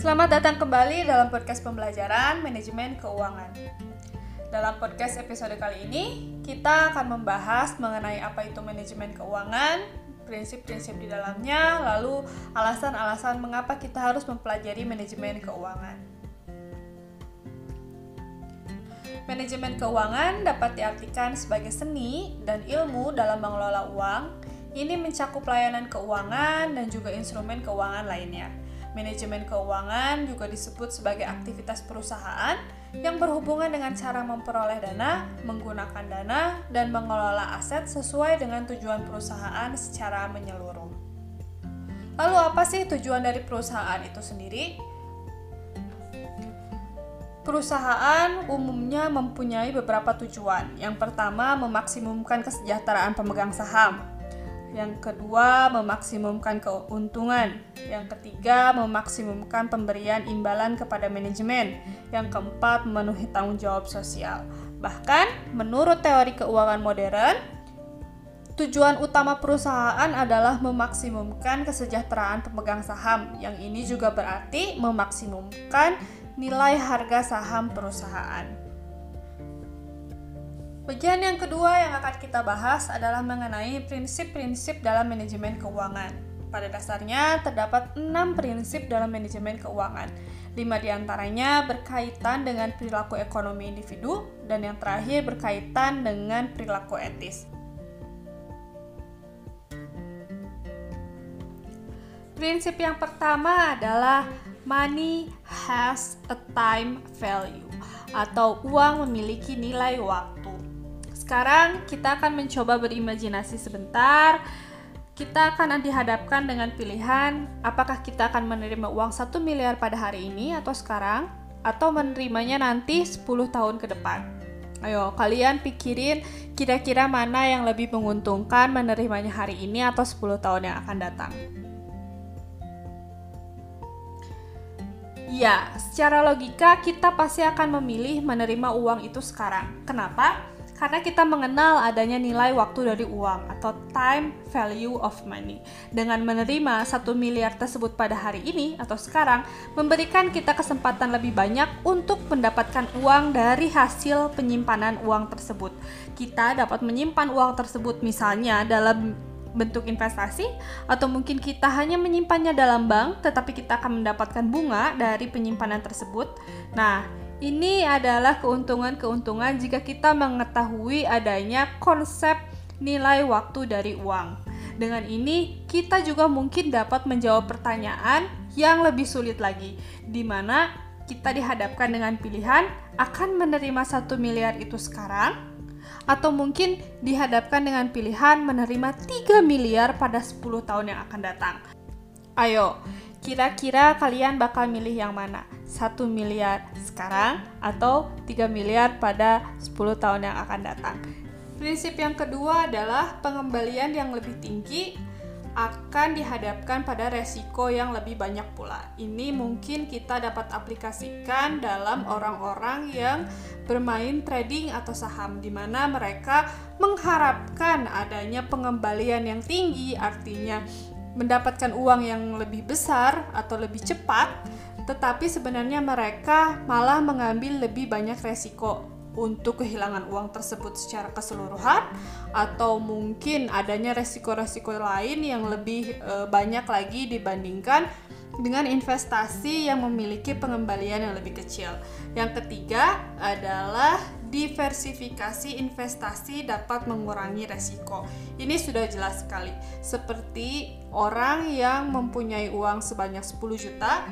Selamat datang kembali dalam podcast pembelajaran manajemen keuangan. Dalam podcast episode kali ini, kita akan membahas mengenai apa itu manajemen keuangan, prinsip-prinsip di dalamnya, lalu alasan-alasan mengapa kita harus mempelajari manajemen keuangan. Manajemen keuangan dapat diartikan sebagai seni dan ilmu dalam mengelola uang. Ini mencakup layanan keuangan dan juga instrumen keuangan lainnya. Manajemen keuangan juga disebut sebagai aktivitas perusahaan yang berhubungan dengan cara memperoleh dana, menggunakan dana, dan mengelola aset sesuai dengan tujuan perusahaan secara menyeluruh. Lalu, apa sih tujuan dari perusahaan itu sendiri? Perusahaan umumnya mempunyai beberapa tujuan. Yang pertama, memaksimumkan kesejahteraan pemegang saham yang kedua, memaksimumkan keuntungan. Yang ketiga, memaksimumkan pemberian imbalan kepada manajemen. Yang keempat, memenuhi tanggung jawab sosial. Bahkan, menurut teori keuangan modern, tujuan utama perusahaan adalah memaksimumkan kesejahteraan pemegang saham. Yang ini juga berarti memaksimumkan nilai harga saham perusahaan. Bagian yang kedua yang akan kita bahas adalah mengenai prinsip-prinsip dalam manajemen keuangan. Pada dasarnya, terdapat enam prinsip dalam manajemen keuangan. Lima di antaranya berkaitan dengan perilaku ekonomi individu, dan yang terakhir berkaitan dengan perilaku etis. Prinsip yang pertama adalah money has a time value, atau uang memiliki nilai waktu. Sekarang kita akan mencoba berimajinasi sebentar. Kita akan dihadapkan dengan pilihan apakah kita akan menerima uang 1 miliar pada hari ini atau sekarang atau menerimanya nanti 10 tahun ke depan. Ayo, kalian pikirin kira-kira mana yang lebih menguntungkan menerimanya hari ini atau 10 tahun yang akan datang. Ya, secara logika kita pasti akan memilih menerima uang itu sekarang. Kenapa? Karena kita mengenal adanya nilai waktu dari uang atau time value of money. Dengan menerima satu miliar tersebut pada hari ini atau sekarang, memberikan kita kesempatan lebih banyak untuk mendapatkan uang dari hasil penyimpanan uang tersebut. Kita dapat menyimpan uang tersebut misalnya dalam bentuk investasi atau mungkin kita hanya menyimpannya dalam bank tetapi kita akan mendapatkan bunga dari penyimpanan tersebut. Nah, ini adalah keuntungan-keuntungan jika kita mengetahui adanya konsep nilai waktu dari uang. Dengan ini, kita juga mungkin dapat menjawab pertanyaan yang lebih sulit lagi, di mana kita dihadapkan dengan pilihan akan menerima satu miliar itu sekarang, atau mungkin dihadapkan dengan pilihan menerima 3 miliar pada 10 tahun yang akan datang. Ayo, kira-kira kalian bakal milih yang mana? 1 miliar sekarang atau 3 miliar pada 10 tahun yang akan datang. Prinsip yang kedua adalah pengembalian yang lebih tinggi akan dihadapkan pada resiko yang lebih banyak pula. Ini mungkin kita dapat aplikasikan dalam orang-orang yang bermain trading atau saham di mana mereka mengharapkan adanya pengembalian yang tinggi, artinya mendapatkan uang yang lebih besar atau lebih cepat tetapi sebenarnya mereka malah mengambil lebih banyak resiko untuk kehilangan uang tersebut secara keseluruhan atau mungkin adanya resiko-resiko lain yang lebih e, banyak lagi dibandingkan dengan investasi yang memiliki pengembalian yang lebih kecil. Yang ketiga adalah diversifikasi investasi dapat mengurangi resiko. Ini sudah jelas sekali. Seperti orang yang mempunyai uang sebanyak 10 juta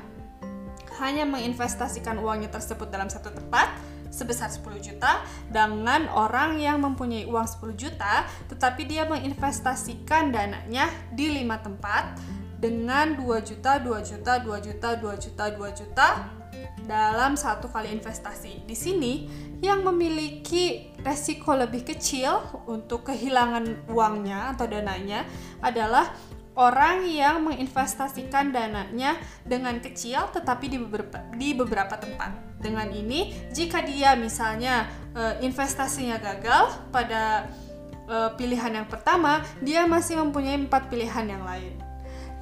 hanya menginvestasikan uangnya tersebut dalam satu tempat sebesar 10 juta dengan orang yang mempunyai uang 10 juta tetapi dia menginvestasikan dananya di lima tempat dengan 2 juta, 2 juta, 2 juta, 2 juta, 2 juta dalam satu kali investasi. Di sini yang memiliki resiko lebih kecil untuk kehilangan uangnya atau dananya adalah orang yang menginvestasikan dananya dengan kecil tetapi di beberapa, di beberapa tempat. Dengan ini, jika dia misalnya e, investasinya gagal pada e, pilihan yang pertama, dia masih mempunyai empat pilihan yang lain.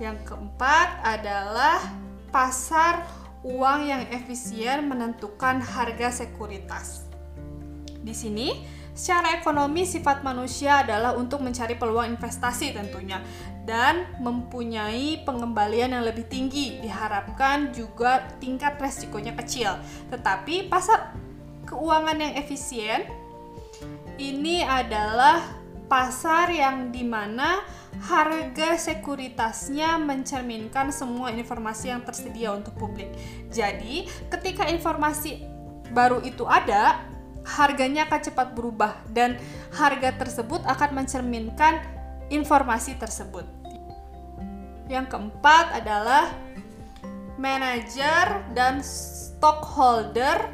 Yang keempat adalah pasar uang yang efisien menentukan harga sekuritas. Di sini, secara ekonomi sifat manusia adalah untuk mencari peluang investasi tentunya dan mempunyai pengembalian yang lebih tinggi. Diharapkan juga tingkat resikonya kecil. Tetapi pasar keuangan yang efisien ini adalah pasar yang di mana harga sekuritasnya mencerminkan semua informasi yang tersedia untuk publik. Jadi, ketika informasi baru itu ada, harganya akan cepat berubah dan harga tersebut akan mencerminkan informasi tersebut. Yang keempat adalah manajer dan stockholder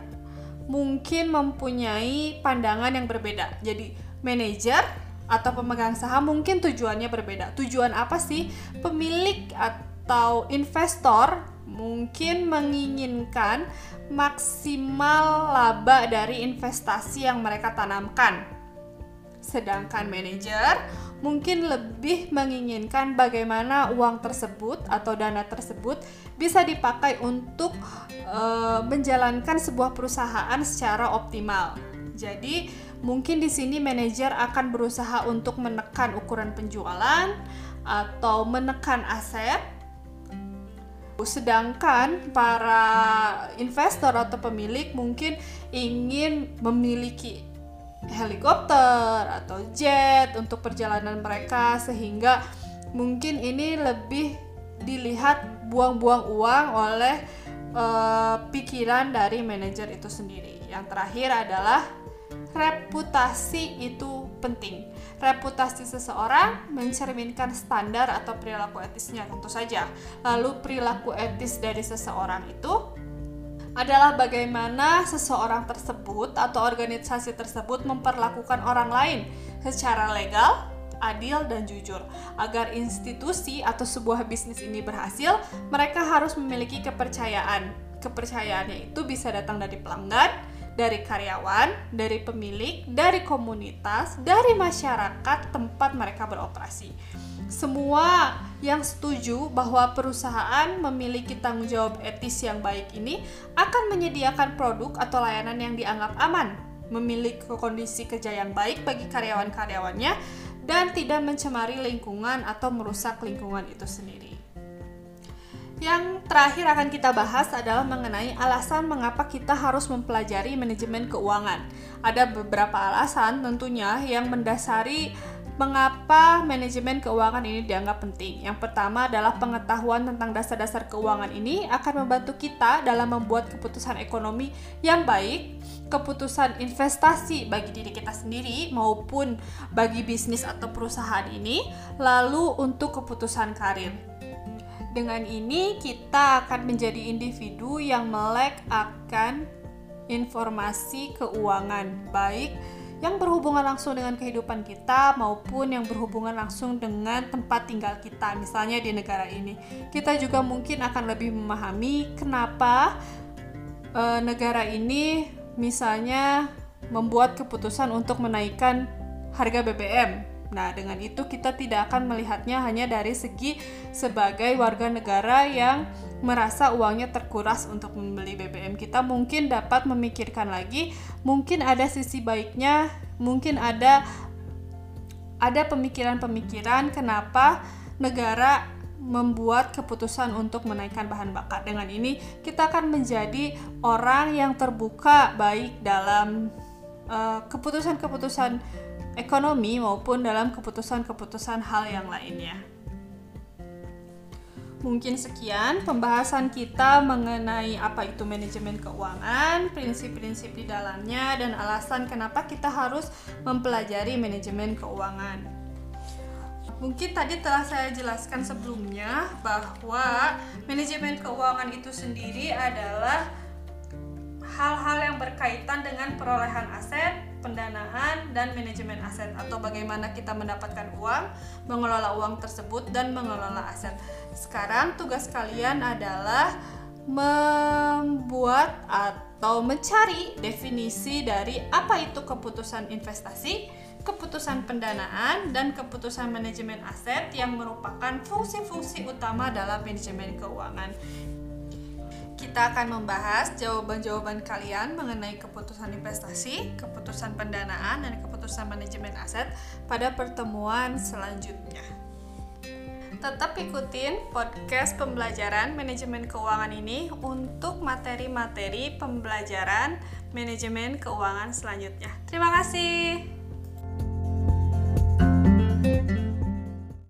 mungkin mempunyai pandangan yang berbeda. Jadi, manajer atau pemegang saham mungkin tujuannya berbeda. Tujuan apa sih? Pemilik atau investor mungkin menginginkan maksimal laba dari investasi yang mereka tanamkan. Sedangkan manajer mungkin lebih menginginkan bagaimana uang tersebut atau dana tersebut bisa dipakai untuk e, menjalankan sebuah perusahaan secara optimal. Jadi, Mungkin di sini manajer akan berusaha untuk menekan ukuran penjualan atau menekan aset. Sedangkan para investor atau pemilik mungkin ingin memiliki helikopter atau jet untuk perjalanan mereka sehingga mungkin ini lebih dilihat buang-buang uang oleh uh, pikiran dari manajer itu sendiri. Yang terakhir adalah reputasi itu penting. Reputasi seseorang mencerminkan standar atau perilaku etisnya tentu saja. Lalu perilaku etis dari seseorang itu adalah bagaimana seseorang tersebut atau organisasi tersebut memperlakukan orang lain secara legal, adil, dan jujur. Agar institusi atau sebuah bisnis ini berhasil, mereka harus memiliki kepercayaan. Kepercayaannya itu bisa datang dari pelanggan, dari karyawan, dari pemilik, dari komunitas, dari masyarakat tempat mereka beroperasi. Semua yang setuju bahwa perusahaan memiliki tanggung jawab etis yang baik ini akan menyediakan produk atau layanan yang dianggap aman, memiliki kondisi kerja yang baik bagi karyawan-karyawannya, dan tidak mencemari lingkungan atau merusak lingkungan itu sendiri. Yang terakhir akan kita bahas adalah mengenai alasan mengapa kita harus mempelajari manajemen keuangan. Ada beberapa alasan tentunya yang mendasari mengapa manajemen keuangan ini dianggap penting. Yang pertama adalah pengetahuan tentang dasar-dasar keuangan ini akan membantu kita dalam membuat keputusan ekonomi yang baik, keputusan investasi bagi diri kita sendiri maupun bagi bisnis atau perusahaan ini, lalu untuk keputusan karir. Dengan ini kita akan menjadi individu yang melek akan informasi keuangan baik yang berhubungan langsung dengan kehidupan kita maupun yang berhubungan langsung dengan tempat tinggal kita misalnya di negara ini. Kita juga mungkin akan lebih memahami kenapa e, negara ini misalnya membuat keputusan untuk menaikkan harga BBM Nah, dengan itu kita tidak akan melihatnya hanya dari segi sebagai warga negara yang merasa uangnya terkuras untuk membeli BBM. Kita mungkin dapat memikirkan lagi, mungkin ada sisi baiknya, mungkin ada ada pemikiran-pemikiran kenapa negara membuat keputusan untuk menaikkan bahan bakar. Dengan ini kita akan menjadi orang yang terbuka baik dalam eh, keputusan-keputusan uh, ekonomi maupun dalam keputusan-keputusan hal yang lainnya. Mungkin sekian pembahasan kita mengenai apa itu manajemen keuangan, prinsip-prinsip di dalamnya, dan alasan kenapa kita harus mempelajari manajemen keuangan. Mungkin tadi telah saya jelaskan sebelumnya bahwa manajemen keuangan itu sendiri adalah hal-hal yang berkaitan dengan perolehan aset, pendanaan dan manajemen aset atau bagaimana kita mendapatkan uang, mengelola uang tersebut dan mengelola aset. Sekarang tugas kalian adalah membuat atau mencari definisi dari apa itu keputusan investasi, keputusan pendanaan, dan keputusan manajemen aset yang merupakan fungsi-fungsi utama dalam manajemen keuangan. Kita akan membahas jawaban-jawaban kalian mengenai keputusan investasi, keputusan pendanaan, dan keputusan manajemen aset pada pertemuan selanjutnya. Tetap ikutin podcast pembelajaran manajemen keuangan ini untuk materi-materi pembelajaran manajemen keuangan selanjutnya. Terima kasih.